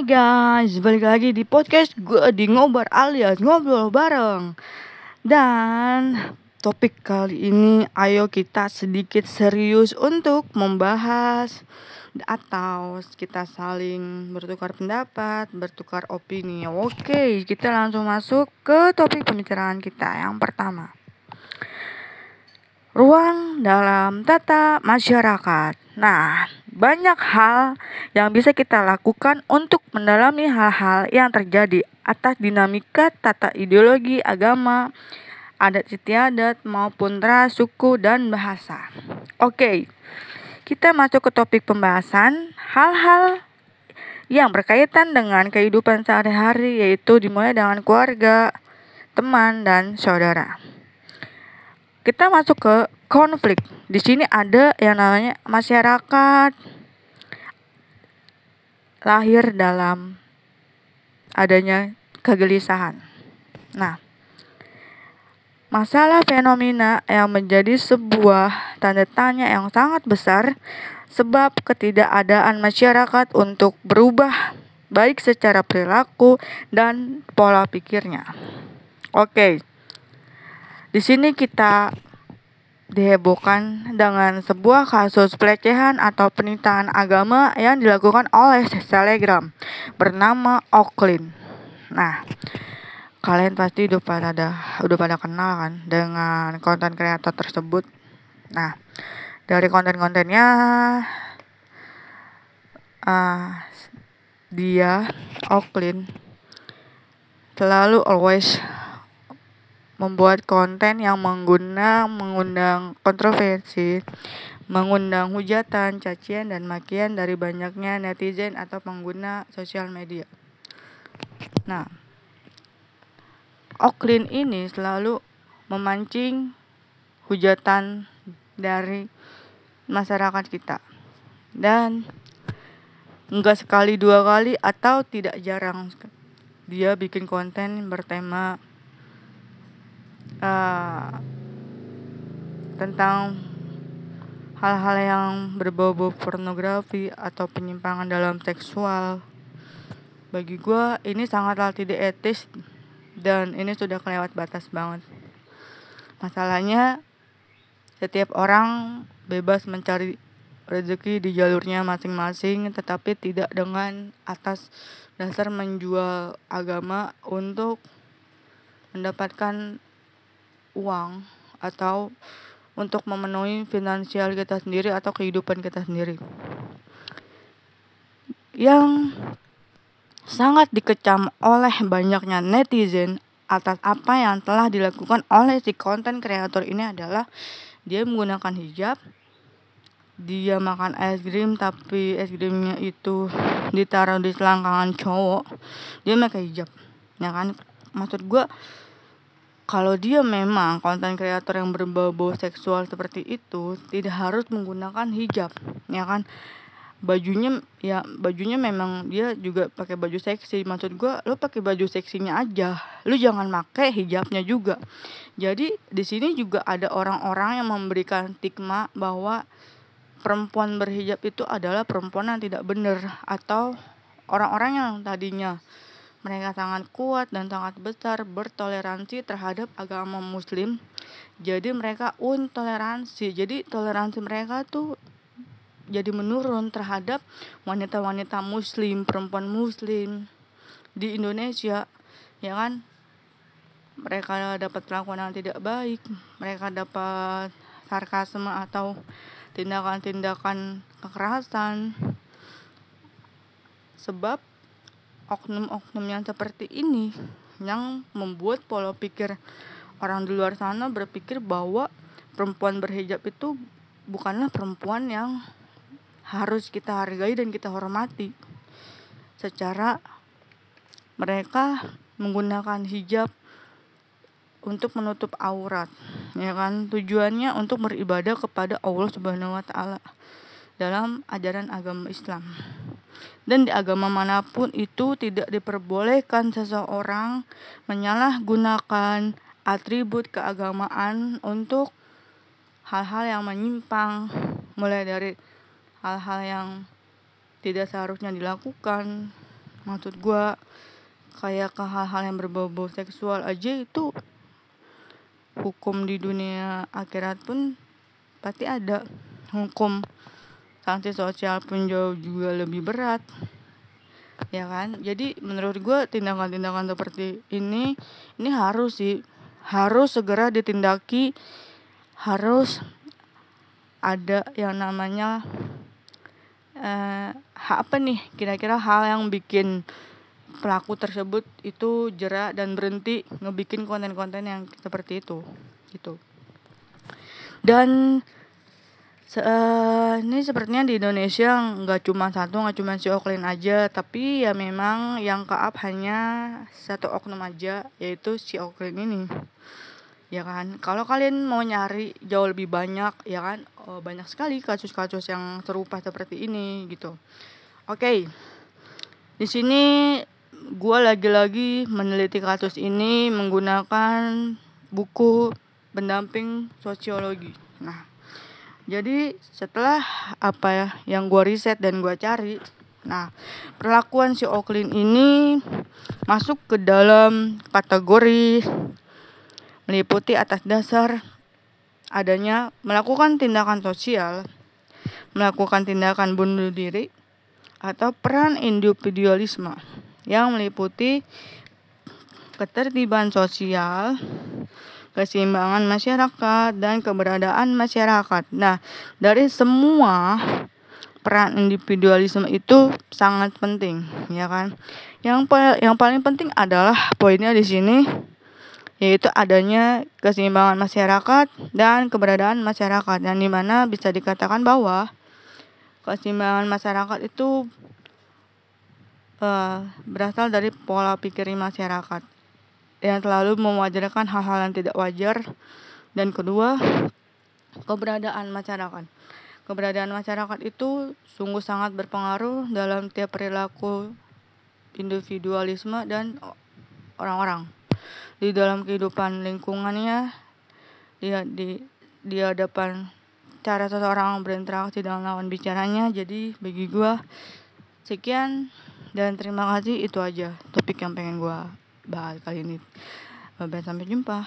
Hai guys, balik lagi di podcast gue di ngobar alias ngobrol bareng. Dan topik kali ini ayo kita sedikit serius untuk membahas Atau kita saling bertukar pendapat, bertukar opini. Oke, kita langsung masuk ke topik pembicaraan kita. Yang pertama Ruang dalam tata masyarakat. Nah, banyak hal yang bisa kita lakukan untuk mendalami hal-hal yang terjadi atas dinamika tata ideologi agama, adat istiadat maupun ras, suku, dan bahasa. Oke, kita masuk ke topik pembahasan hal-hal yang berkaitan dengan kehidupan sehari-hari yaitu dimulai dengan keluarga, teman, dan saudara. Kita masuk ke konflik. Di sini ada yang namanya masyarakat lahir dalam adanya kegelisahan. Nah, masalah fenomena yang menjadi sebuah tanda tanya yang sangat besar sebab ketidakadaan masyarakat untuk berubah baik secara perilaku dan pola pikirnya. Oke. Di sini kita dihebohkan dengan sebuah kasus pelecehan atau penistaan agama yang dilakukan oleh selegram bernama Oaklin. Nah, kalian pasti udah pada udah pada kenal kan dengan konten kreator tersebut. Nah, dari konten-kontennya uh, dia Oaklin selalu always membuat konten yang mengguna mengundang kontroversi, mengundang hujatan, cacian dan makian dari banyaknya netizen atau pengguna sosial media. Nah, Oklin ini selalu memancing hujatan dari masyarakat kita. Dan enggak sekali dua kali atau tidak jarang dia bikin konten bertema uh, tentang hal-hal yang berbau-bau pornografi atau penyimpangan dalam seksual. Bagi gue ini sangatlah tidak etis dan ini sudah kelewat batas banget. Masalahnya setiap orang bebas mencari rezeki di jalurnya masing-masing tetapi tidak dengan atas dasar menjual agama untuk mendapatkan uang atau untuk memenuhi finansial kita sendiri atau kehidupan kita sendiri. Yang sangat dikecam oleh banyaknya netizen atas apa yang telah dilakukan oleh si konten kreator ini adalah dia menggunakan hijab dia makan es krim tapi es krimnya itu ditaruh di selangkangan cowok dia pakai hijab ya kan maksud gue kalau dia memang konten kreator yang berbau-bau seksual seperti itu tidak harus menggunakan hijab ya kan? Bajunya ya bajunya memang dia juga pakai baju seksi. Maksud gue lo pakai baju seksinya aja. Lo jangan pakai hijabnya juga. Jadi di sini juga ada orang-orang yang memberikan stigma bahwa perempuan berhijab itu adalah perempuan yang tidak benar atau orang-orang yang tadinya mereka sangat kuat dan sangat besar bertoleransi terhadap agama muslim. Jadi mereka intoleransi. Jadi toleransi mereka tuh jadi menurun terhadap wanita-wanita muslim, perempuan muslim di Indonesia. Ya kan? Mereka dapat perlakuan yang tidak baik, mereka dapat sarkasme atau tindakan-tindakan kekerasan. Sebab oknum-oknum yang seperti ini yang membuat pola pikir orang di luar sana berpikir bahwa perempuan berhijab itu bukanlah perempuan yang harus kita hargai dan kita hormati. Secara mereka menggunakan hijab untuk menutup aurat, ya kan? Tujuannya untuk beribadah kepada Allah Subhanahu wa taala dalam ajaran agama Islam dan di agama mana pun itu tidak diperbolehkan seseorang menyalahgunakan atribut keagamaan untuk hal-hal yang menyimpang mulai dari hal-hal yang tidak seharusnya dilakukan. Maksud gue kayak ke hal-hal yang berbau-bau seksual aja itu hukum di dunia akhirat pun pasti ada hukum sanksi sosial pun jauh juga lebih berat. Ya kan? Jadi menurut gue tindakan-tindakan seperti ini ini harus sih harus segera ditindaki. Harus ada yang namanya eh, apa nih? Kira-kira hal yang bikin pelaku tersebut itu jerak dan berhenti ngebikin konten-konten yang seperti itu gitu. Dan Se uh, ini sepertinya di Indonesia nggak cuma satu, nggak cuma si Oklin aja, tapi ya memang yang ke up hanya satu oknum aja, yaitu si Oklin ini. Ya kan, kalau kalian mau nyari jauh lebih banyak, ya kan, oh, banyak sekali kasus-kasus yang serupa seperti ini gitu. Oke, okay. di sini gue lagi-lagi meneliti kasus ini menggunakan buku pendamping sosiologi. Nah, jadi setelah apa ya yang gue riset dan gue cari nah perlakuan si Oklin ini masuk ke dalam kategori meliputi atas dasar adanya melakukan tindakan sosial melakukan tindakan bunuh diri atau peran individualisme yang meliputi ketertiban sosial keseimbangan masyarakat dan keberadaan masyarakat. Nah, dari semua peran individualisme itu sangat penting, ya kan? Yang yang paling penting adalah poinnya di sini yaitu adanya keseimbangan masyarakat dan keberadaan masyarakat yang di mana bisa dikatakan bahwa keseimbangan masyarakat itu uh, berasal dari pola pikir masyarakat yang selalu mewajarkan hal-hal yang tidak wajar. Dan kedua keberadaan masyarakat. Keberadaan masyarakat itu sungguh sangat berpengaruh dalam tiap perilaku individualisme dan orang-orang. Di dalam kehidupan lingkungannya dia di di hadapan cara seseorang berinteraksi dengan lawan bicaranya jadi bagi gua sekian dan terima kasih itu aja topik yang pengen gua bahas kali ini. Bye-bye, sampai jumpa.